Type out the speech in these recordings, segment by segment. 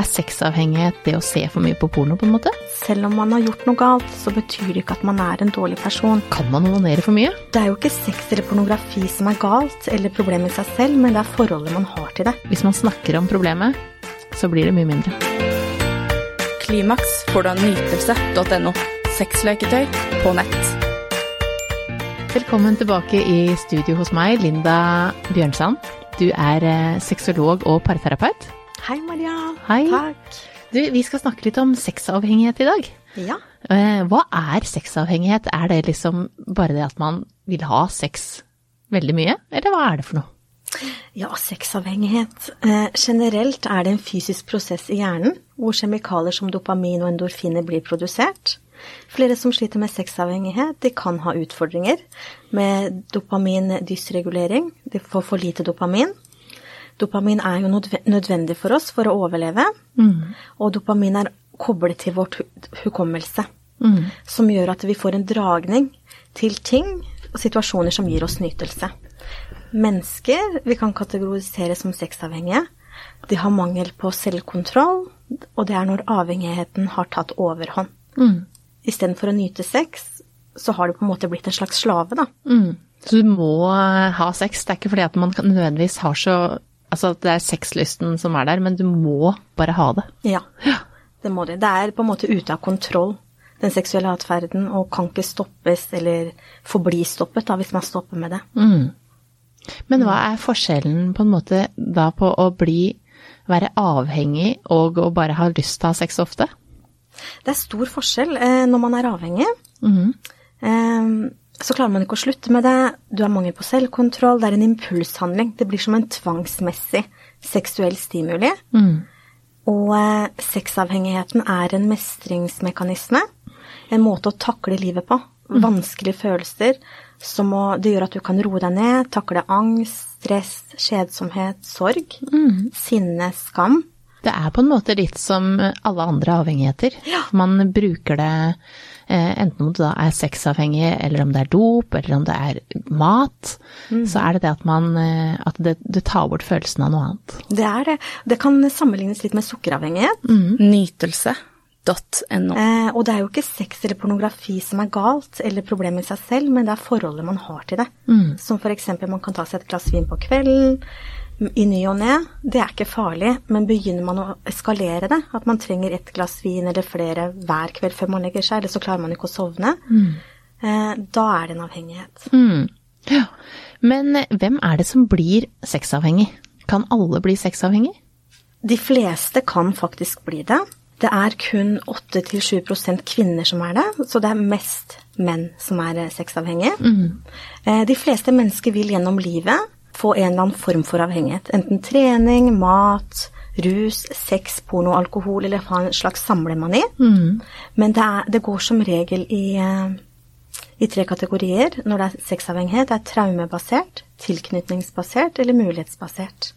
Er sexavhengighet det å se for mye på porno, på en måte? Selv om man har gjort noe galt, så betyr det ikke at man er en dårlig person. Kan man onanere for mye? Det er jo ikke sex eller pornografi som er galt, eller problemet i seg selv, men det er forholdet man har til det. Hvis man snakker om problemet, så blir det mye mindre. Klimaks får du av nytelse.no. Sexleketøy på nett. Velkommen tilbake i studio hos meg, Linda Bjørnsand. Du er eh, sexolog og parterapeut. Hei, Maria. Hei. Takk. Du, vi skal snakke litt om sexavhengighet i dag. Ja. Eh, Hva er sexavhengighet? Er det liksom bare det at man vil ha sex veldig mye, eller hva er det for noe? Ja, sexavhengighet. Eh, generelt er det en fysisk prosess i hjernen hvor kjemikalier som dopamin og endorfiner blir produsert. Flere som sliter med sexavhengighet, de kan ha utfordringer med dopamindysregulering. De får for lite dopamin. Dopamin er jo nødvendig for oss for å overleve, og dopamin er koblet til vårt hukommelse. hukommelse, som gjør at vi får en dragning til ting og situasjoner som gir oss nytelse. Mennesker vi kan kategorisere som sexavhengige. De har mangel på selvkontroll, og det er når avhengigheten har tatt overhånd. Mm. Istedenfor å nyte sex, så har du på en måte blitt en slags slave, da. Mm. Så du må eh, ha sex. Det er ikke fordi at man nødvendigvis har så Altså at det er sexlysten som er der, men du må bare ha det. Ja, det må det. Det er på en måte ute av kontroll, den seksuelle atferden, og kan ikke stoppes eller forbli stoppet da, hvis man stopper med det. Mm. Men hva er forskjellen på en måte da på å bli være avhengig og å bare ha lyst til å ha sex ofte? Det er stor forskjell eh, når man er avhengig. Mm. Eh, så klarer man ikke å slutte med det. Du har mangel på selvkontroll. Det er en impulshandling. Det blir som en tvangsmessig seksuell stimuli. Mm. Og eh, sexavhengigheten er en mestringsmekanisme. En måte å takle livet på. Vanskelige følelser. Som å, det gjør at du kan roe deg ned, takle angst, stress, kjedsomhet, sorg, sinne, skam. Det er på en måte litt som alle andre avhengigheter. Man bruker det eh, enten om det da er sexavhengig, eller om det er dop, eller om det er mat. Så er det det at man eh, At det, det tar bort følelsen av noe annet. Det er det. Det kan sammenlignes litt med sukkeravhengighet. Nytelse.no. Eh, og det er jo ikke sex eller pornografi som er galt, eller problemet i seg selv, men det er forholdet man har til det. Som for eksempel man kan ta seg et glass vin på kvelden, i ny og ne. Det er ikke farlig, men begynner man å eskalere det, at man trenger et glass vin eller flere hver kveld før man legger seg, eller så klarer man ikke å sovne, eh, da er det en avhengighet. Mm. Ja. Men eh, hvem er det som blir sexavhengig? Kan alle bli sexavhengig? De fleste kan faktisk bli det. Det er kun 8-7% kvinner som er det, så det er mest menn som er eh, sexavhengige. Eh, De fleste mennesker vil gjennom livet få en eller annen form for avhengighet. Enten trening, mat, rus, sex, porno, alkohol, eller ha en slags samlemani. Men det, er, det går som regel i, eh, i tre kategorier når det er sexavhengighet. Det er traumebasert, tilknytningsbasert eller mulighetsbasert.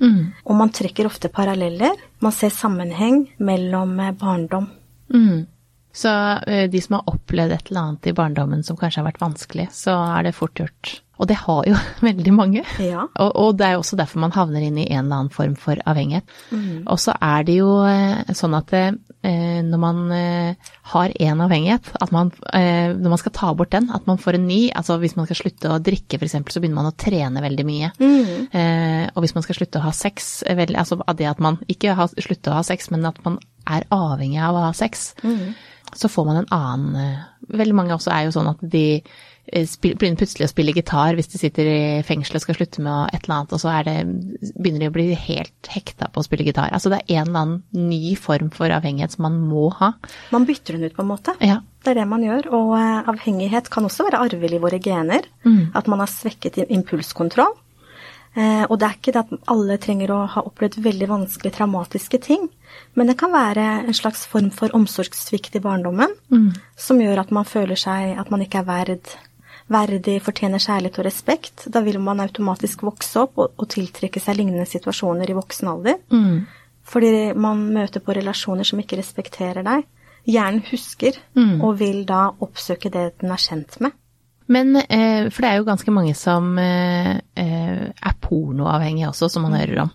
Og man trekker ofte paralleller. Man ser sammenheng mellom eh, barndom. Mm. Så eh, de som har opplevd et eller annet i barndommen som kanskje har vært vanskelig, så er det fort gjort. Og det har jo veldig mange. Ja. Og, og det er jo også derfor man havner inn i en eller annen form for avhengighet. Og så er det jo eh, sånn at eh, når man eh, har en avhengighet, at man, eh, når man skal ta bort den, at man får en ny, altså hvis man skal slutte å drikke f.eks., så begynner man å trene veldig mye. Eh, og hvis man skal slutte å ha sex, eh, vel, altså av det at man ikke har, slutte å ha sex, men at man er avhengig av å ha sex, så får man en annen Veldig mange også er jo sånn at de begynner plutselig å spille gitar hvis de sitter i fengsel og skal slutte med et eller annet, og så er det, begynner de å bli helt hekta på å spille gitar. Altså det er en eller annen ny form for avhengighet som man må ha. Man bytter den ut, på en måte. Ja. Det er det man gjør. Og eh, avhengighet kan også være arvelig i våre gener. At man har svekket impulskontroll. Eh, og det er ikke det at alle trenger å ha opplevd veldig vanskelige, traumatiske ting. Men det kan være en slags form for omsorgssvikt i barndommen som gjør at man føler seg at man ikke er verd, verdig, fortjener kjærlighet og respekt. Da vil man automatisk vokse opp og, og tiltrekke seg lignende situasjoner i voksen alder. Fordi man møter på relasjoner som ikke respekterer deg. Hjernen husker, og vil da oppsøke det den er kjent med. Men, eh, for det er jo ganske mange som eh, eh, er pornoavhengige også, som man hører om.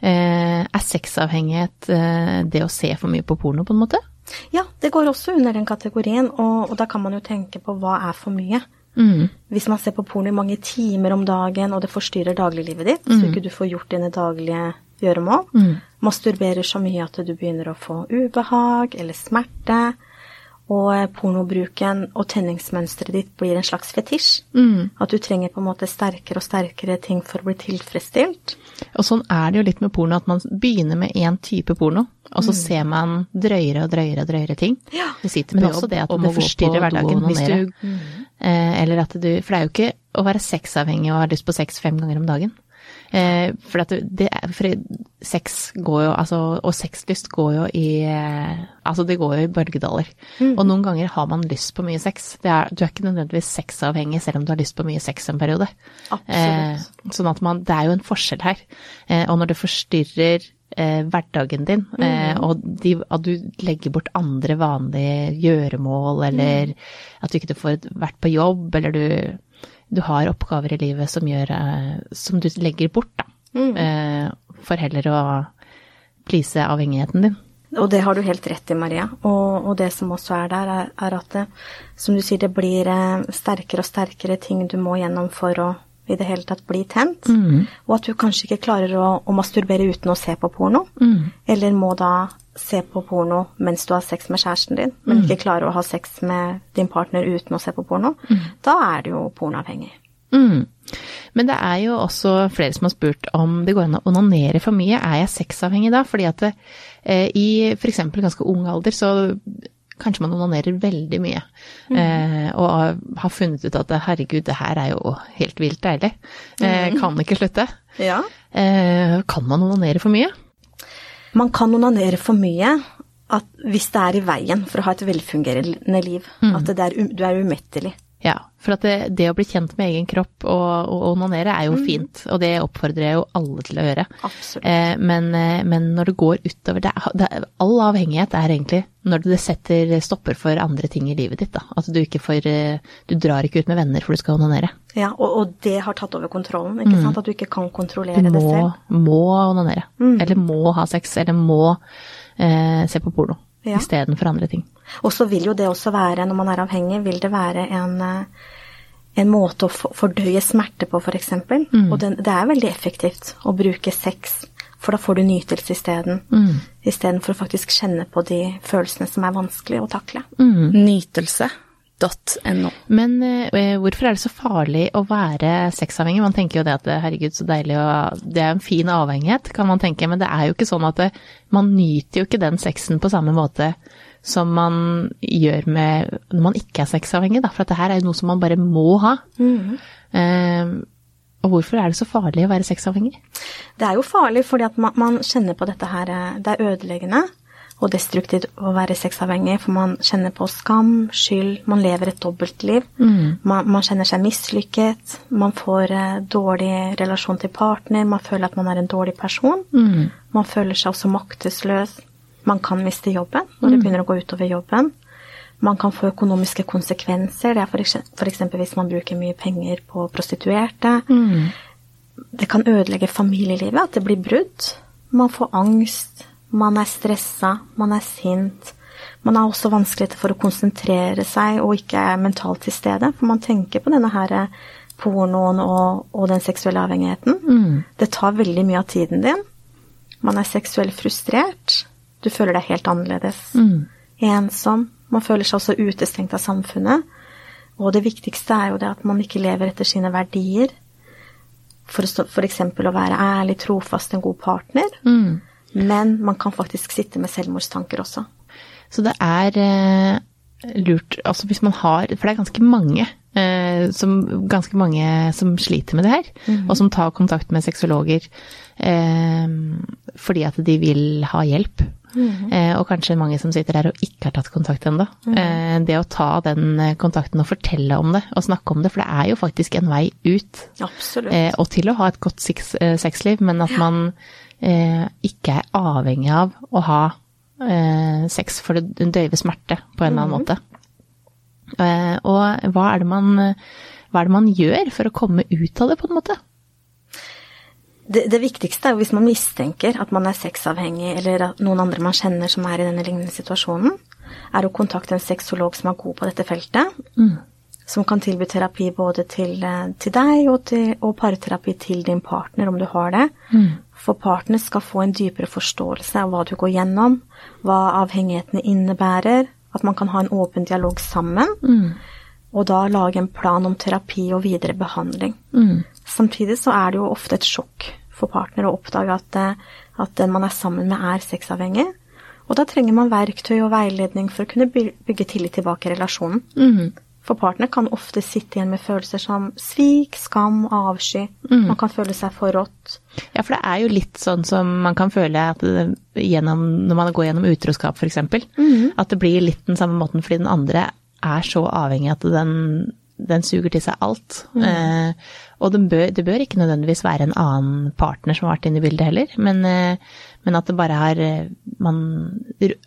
Eh, er sexavhengighet det å se for mye på porno, på en måte? Ja, det går også under den kategorien, og, og da kan man jo tenke på hva er for mye. Mm. Hvis man ser på porno i mange timer om dagen, og det forstyrrer dagliglivet ditt, så ikke du får gjort dine daglige gjøremål, masturberer så mye at du begynner å få ubehag eller smerte, og eh, pornobruken og tenningsmønsteret ditt blir en slags fetisj. At du trenger på en måte sterkere og sterkere ting for å bli tilfredsstilt. Og sånn er det jo litt med porno, at man begynner med én type porno, og så ser man drøyere og drøyere og drøyere ting. Ja. Det sitter med også det at det forstyrrer hverdagen. Hvis du, mm. eller at du For det er jo ikke å være sexavhengig og ha lyst på sex fem ganger om dagen. Eh, for det, det for sex går jo, altså, og sexlyst går jo i eh, Altså, det går jo i bølgedaler. Og noen ganger har man lyst på mye sex. Det er, du er ikke nødvendigvis sexavhengig selv om du har lyst på mye sex en periode. Eh, sånn at man Det er jo en forskjell her. Eh, og når det forstyrrer eh, hverdagen din, eh, og de, at du legger bort andre vanlige gjøremål, eller at du ikke får vært på jobb, eller du, du har oppgaver i livet som gjør eh, Som du legger bort, da. Eh, for heller å please avhengigheten din. Og det har du helt rett i, Maria. Og, og det som også er der, er, er at det, som du sier, det blir eh, sterkere og sterkere ting du må gjennom for å i det hele tatt bli tent. Og at du kanskje ikke klarer å, å masturbere uten å se på porno. Eller må da se på porno mens du har sex med kjæresten din, men ikke klarer å ha sex med din partner uten å se på porno. Da er du jo pornoavhengig. Mm. Men det er jo også flere som har spurt om det går an å onanere for mye. Er jeg sexavhengig da? Fordi at det, eh, i f.eks. ganske ung alder så kanskje man onanerer veldig mye. Eh, og har funnet ut at herregud, det her er jo helt vilt deilig. Eh, kan ikke slutte. Ja. Eh, kan man onanere for mye? Man kan onanere for mye at hvis det er i veien for å ha et velfungerende liv. At det er, du er umettelig. Ja, for at det, det å bli kjent med egen kropp og, og onanere er jo fint, og det oppfordrer jeg jo alle til å gjøre. Absolutt. Eh, men, eh, men når det går utover det, det, All avhengighet er egentlig når det setter stopper for andre ting i livet ditt. Da. At du ikke får eh, Du drar ikke ut med venner for du skal onanere. Ja, og, og det har tatt over kontrollen, ikke sant? At du ikke kan kontrollere må, det selv. Du må onanere. Eller må ha sex, eller må eh, se på porno Ja. istedenfor andre ting. Og så vil jo det også være, når man er avhengig, vil det være en, eh, en måte å fordøye smerte på, f.eks. Og det, det er veldig effektivt å bruke sex, for da får du nytelse isteden. Mm. Istedenfor å faktisk kjenne på de følelsene som er vanskelig å takle. Nytelse.no. Men eh, hvorfor er det så farlig å være sexavhengig? Man tenker jo det at eh, herregud, så deilig og Det er en fin avhengighet, kan man tenke, men det er jo ikke sånn at det, man nyter jo ikke den sexen på samme måte som man gjør med når man ikke er sexavhengig, da. For at det her er jo noe som man bare må ha. Eh, og hvorfor er det så farlig å være sexavhengig? Det er jo farlig fordi at man, man kjenner på dette her eh, Det er ødeleggende og destruktivt å være sexavhengig, for man kjenner på skam, skyld, man lever et dobbeltliv. Man, man kjenner seg mislykket, man får eh, dårlig relasjon til partner, man føler at man er en dårlig person. Man føler seg også maktesløs. Man kan miste jobben når det begynner å gå utover jobben. Man kan få økonomiske konsekvenser. Det er f.eks. hvis man bruker mye penger på prostituerte. Det kan ødelegge familielivet, at det blir brudd. Man får angst, man er stressa, man er sint. Man har også vanskeligheter for å konsentrere seg og ikke er mentalt til stede. For man tenker på denne her pornoen og, og den seksuelle avhengigheten. Det tar veldig mye av tiden din. Man er seksuelt frustrert. Du føler deg helt annerledes. Ensom. Man føler seg også utestengt av samfunnet. Og det viktigste er jo det at man ikke lever etter sine verdier. For f.eks. å være ærlig, trofast, en god partner. Men man kan faktisk sitte med selvmordstanker også. Så det er eh, lurt, altså hvis man har For det er ganske mange, eh, som, ganske mange som sliter med det her, og som tar kontakt med sexologer eh, fordi at de vil ha hjelp. Eh, og kanskje mange som sitter her og ikke har tatt kontakt ennå. Eh, det å ta den eh, kontakten og fortelle om det, og snakke om det, for det er jo faktisk en vei ut. Absolutt. Eh, og til å ha et godt sex, sexliv, men at man eh, ikke er avhengig av å ha eh, sex for å døyve smerte på en eller annen måte. Eh, og hva er, det man, hva er det man gjør for å komme ut av det, på en måte? det, det, viktigste er jo hvis man mistenker at man er sexavhengig, eller at noen andre man kjenner som er i denne lignende situasjonen, er å kontakte en sexolog som er god på dette feltet. Mm. Som kan tilby terapi både til, eh, til deg og, til, og, parterapi til din partner, om du har det. Mm. For partner skal få en dypere forståelse av hva du går gjennom, hva avhengighetene innebærer, at man kan ha en åpen dialog sammen. Mm. Og da lage en plan om terapi og videre behandling. Mm. Samtidig så er det jo ofte et sjokk for partner å oppdage at, eh, at den man er sammen med, er sexavhengig. Og da trenger man verktøy og veiledning for å kunne bygge tillit tilbake i relasjonen. Mm. For partner kan ofte sitte igjen med følelser som svik, skam, avsky. Mm. Man kan føle seg forrådt. Ja, for det er jo litt sånn som man kan føle at gjennom, når man går gjennom utroskap f.eks. Mm. At det blir litt den samme måten fordi den andre er så avhengig at den, den suger til seg alt. Mm. Eh, og det bør, det bør, ikke nødvendigvis være en annen partner som har vært inne i bildet heller, men, eh, men at det bare har eh, Man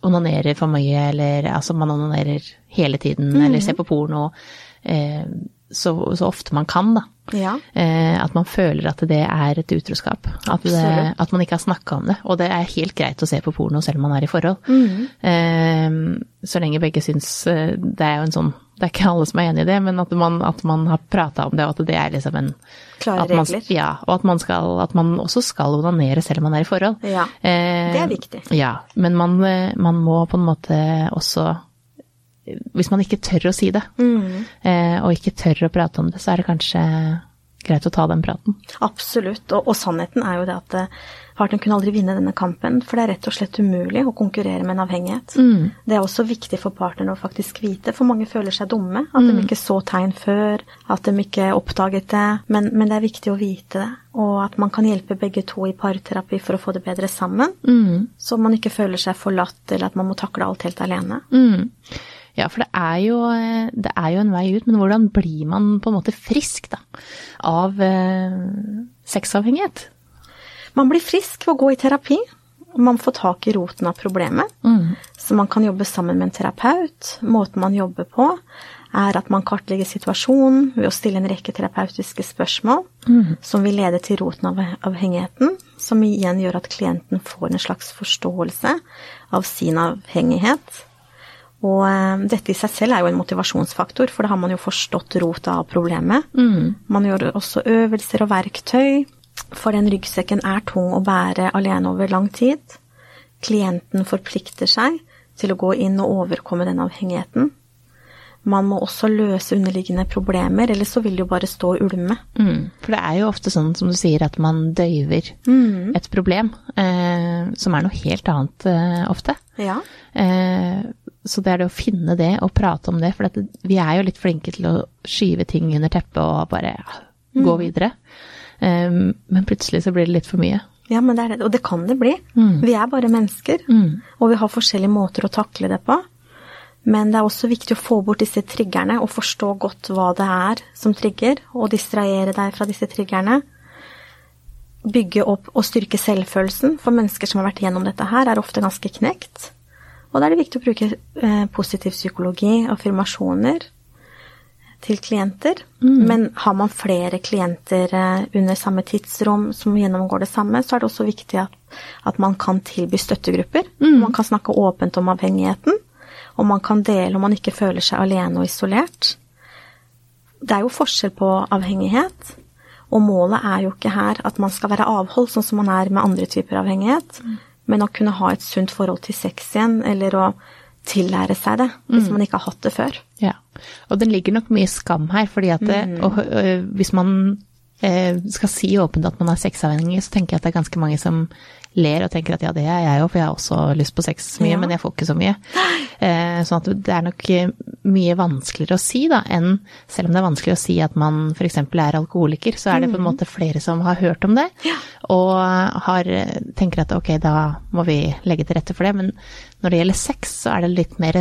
onanerer for mye, eller altså man onanerer hele tiden, mm. eller ser på porno eh, så, så, ofte man kan, da. Ja. Eh, at man føler at det er et utroskap. At, det, at man ikke har snakka om det. Og det er helt greit å se på porno selv om man er i forhold. Mm. Eh, så lenge begge syns eh, Det er jo en sånn det er ikke alle som er enig i det, men at man, at man har prata om det, og at det er liksom en Klare man, regler. Ja, og at man, skal, at man, også skal onanere selv om man er i forhold. Ja, eh, det er viktig. Ja, men man, man, må på en måte også Hvis man ikke tør å si det, mm. eh, og ikke tør å prate om det, så er det kanskje greit å ta den praten. Absolutt, og, og sannheten er jo det at eh, Partneren kunne aldri vinne denne kampen, for det er rett og slett umulig å konkurrere med en avhengighet. Mm. Det er også viktig for partneren å faktisk vite, for mange føler seg dumme. At mm. de ikke så tegn før, at de ikke oppdaget det. Men, men, det er viktig å vite det, og at man kan hjelpe begge to i parterapi for å få det bedre sammen. Mm. Så man ikke føler seg forlatt, eller at man må takle alt helt alene. Mm. Ja, for det er, jo, det er, jo, en vei ut, men hvordan blir man på en måte frisk da, av eh, sexavhengighet? Man blir frisk ved å gå i terapi. Man får tak i roten av problemet. Mm. Så man kan jobbe sammen med en terapeut. Måten man jobber på, er at man kartlegger situasjonen ved å stille en rekke terapeutiske spørsmål mm. som vil lede til roten av avhengigheten, som igjen gjør at klienten får en slags forståelse av sin avhengighet. Og eh, dette i seg selv er jo en motivasjonsfaktor, for da har man jo forstått rota av problemet. Mm. Man gjør også øvelser og verktøy for den ryggsekken er tung å bære alene over lang tid. Klienten forplikter seg til å gå inn og overkomme den avhengigheten. Man må også løse underliggende problemer, eller så vil det jo bare stå og ulme. Mm, for det er jo ofte sånn som du sier, at man døyver mm. et problem, eh, som er noe helt annet eh, ofte. Ja. Eh, så det er det å finne det og prate om det, for vi er jo litt flinke til å skyve ting under teppet og bare ja, gå mm. videre. Um, men plutselig så blir det litt for mye. Ja, men det er det. Og det kan det bli. Mm. Vi er bare mennesker, mm. og vi har forskjellige måter å takle det på. Men det er også viktig å få bort disse triggerne og forstå godt hva det er som trigger, og distrahere deg fra disse triggerne. Bygge opp og styrke selvfølelsen, for mennesker som har vært gjennom dette her, er ofte ganske knekt. Og da er det viktig å bruke eh, positiv psykologi, affirmasjoner, til klienter. Mm. Men har man flere klienter eh, under samme tidsrom som gjennomgår det samme, så er det også viktig at, at man kan tilby støttegrupper. Mm. Man kan snakke åpent om avhengigheten, og man kan dele om man ikke føler seg alene og isolert. Det er jo forskjell på avhengighet, og målet er jo ikke her at man skal være avholdt, sånn som man er med andre typer avhengighet, mm. Men å kunne ha et sunt forhold til sex igjen, eller å tillære seg det, hvis mm. man ikke har hatt det før. Ja. Og det ligger nok mye skam her, fordi at det, mm. og, og, hvis man eh, skal si åpent at man er sexavhengig, så tenker jeg at det er ganske mange som ler og tenker at ja, det er jeg jo, for jeg har også lyst på sex mye, ja. men jeg får ikke så mye. Eh, sånn at det er nok mye vanskeligere å si, da, enn selv om det er vanskelig å si at man f.eks. er alkoholiker, så er det på en mm. måte flere som har hørt om det, ja. og har, tenker at ok, da må vi legge til rette for det. Men når det gjelder sex, så er det litt mer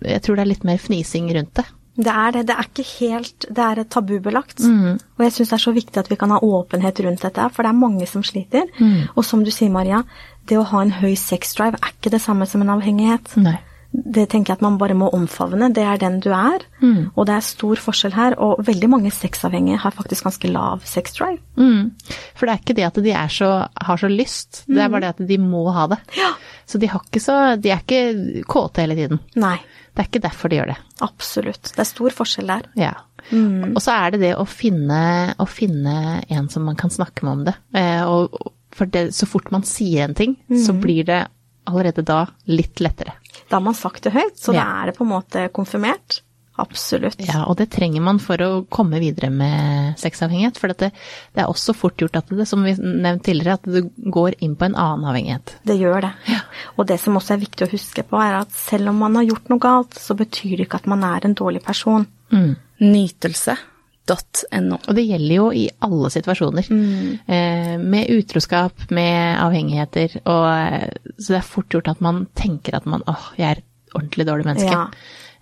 jeg tror det er litt mer fnising rundt det. Det er det. Det er ikke helt Det er tabubelagt. Mm. Og jeg syns det er så viktig at vi kan ha åpenhet rundt dette, for det er mange som sliter. Mm. Og som du sier, Maria, det å ha en høy sexdrive er ikke det samme som en avhengighet. Nei. det tenker jeg at man bare må omfavne. Det er den du er. Mm. Og det er stor forskjell her. Og veldig mange sexavhengige har faktisk ganske lav sexdrive. Mm. For det er ikke det at de er så, har så lyst, det er bare det at de må ha det. Ja. Så de, har ikke så, de er ikke kåte hele tiden. Nei, Det er ikke derfor de gjør det. absolutt. Det er stor forskjell der. Ja. Og så er det det å finne, å finne en som man kan snakke med om det. Eh, og, for det, så fort man sier en ting, så blir det allerede da litt lettere. Da har man sagt det høyt, så da er det på en måte konfirmert. Absolutt. Ja, og det trenger man for å komme videre med sexavhengighet. For det, det er også fort gjort at det, som vi nevnte tidligere, at du går inn på en annen avhengighet. Det gjør det. Og det som også er viktig å huske på, er at selv om man har gjort noe galt, så betyr det ikke at man er en dårlig person. Mm. Nytelse.no. Og det gjelder jo i alle situasjoner. Eh, med utroskap, med avhengigheter. Og, eh, så det er fort gjort at man tenker at man åh, jeg er et ordentlig dårlig menneske. Ja.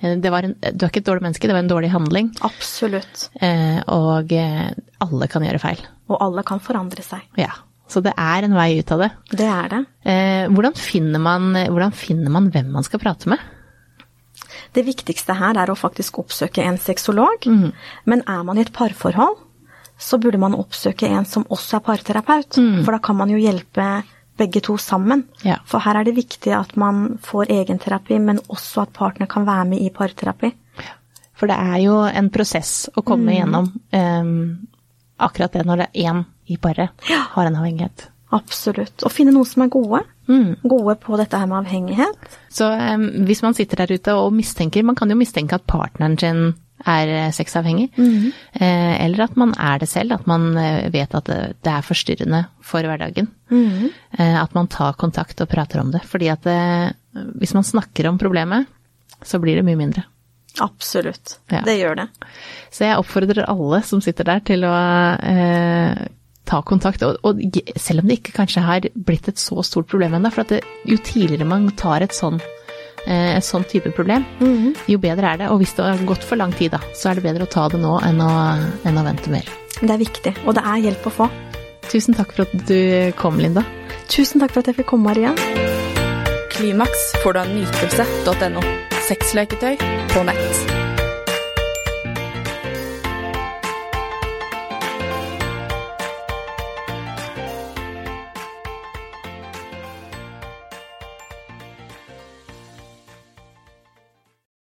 Eh, Det var en, du er ikke et dårlig menneske, det var en dårlig handling. Absolutt. Eh, og eh, alle kan gjøre feil. Og alle kan forandre seg. Ja. Så det er en vei ut av det. Det er det. Eh, hvordan, finner man, hvordan finner man hvem man skal prate med? Det viktigste her er å faktisk oppsøke en sexolog. Men er man i et parforhold, så burde man oppsøke en som også er parterapeut. For da kan man jo hjelpe begge to sammen. Ja. For her er det viktig at man får egenterapi, men også at partner kan være med i parterapi. For det er jo en prosess å komme igjennom um, akkurat det når det er én i paret har en avhengighet. Absolutt. Og finne noen som er gode. Mm. Gode på dette her med avhengighet. Så um, hvis man sitter der ute og mistenker Man kan jo mistenke at partneren sin er eh, sexavhengig. Eh, eller at man er det selv, at man eh, vet at det, er forstyrrende for hverdagen. Eh, at man tar kontakt og prater om det. Fordi at det, hvis man snakker om problemet, så blir det mye mindre. Absolutt. Ja. Det gjør det. Så jeg oppfordrer alle som sitter der til å eh, ta kontakt, og, og selv om det ikke kanskje har blitt et så stort problem ennå, for at det, jo tidligere man tar et sånn, eh, et sånn type problem, jo bedre er det. Og hvis det har gått for lang tid, da, så er det bedre å ta det nå enn å, enn å vente mer. Det er viktig, og det er hjelp å få. Tusen takk for at du kom, Linda. Tusen takk for at jeg fikk komme, Maria. Klimaks får du av nytelse.no. Sexleketøy på nett.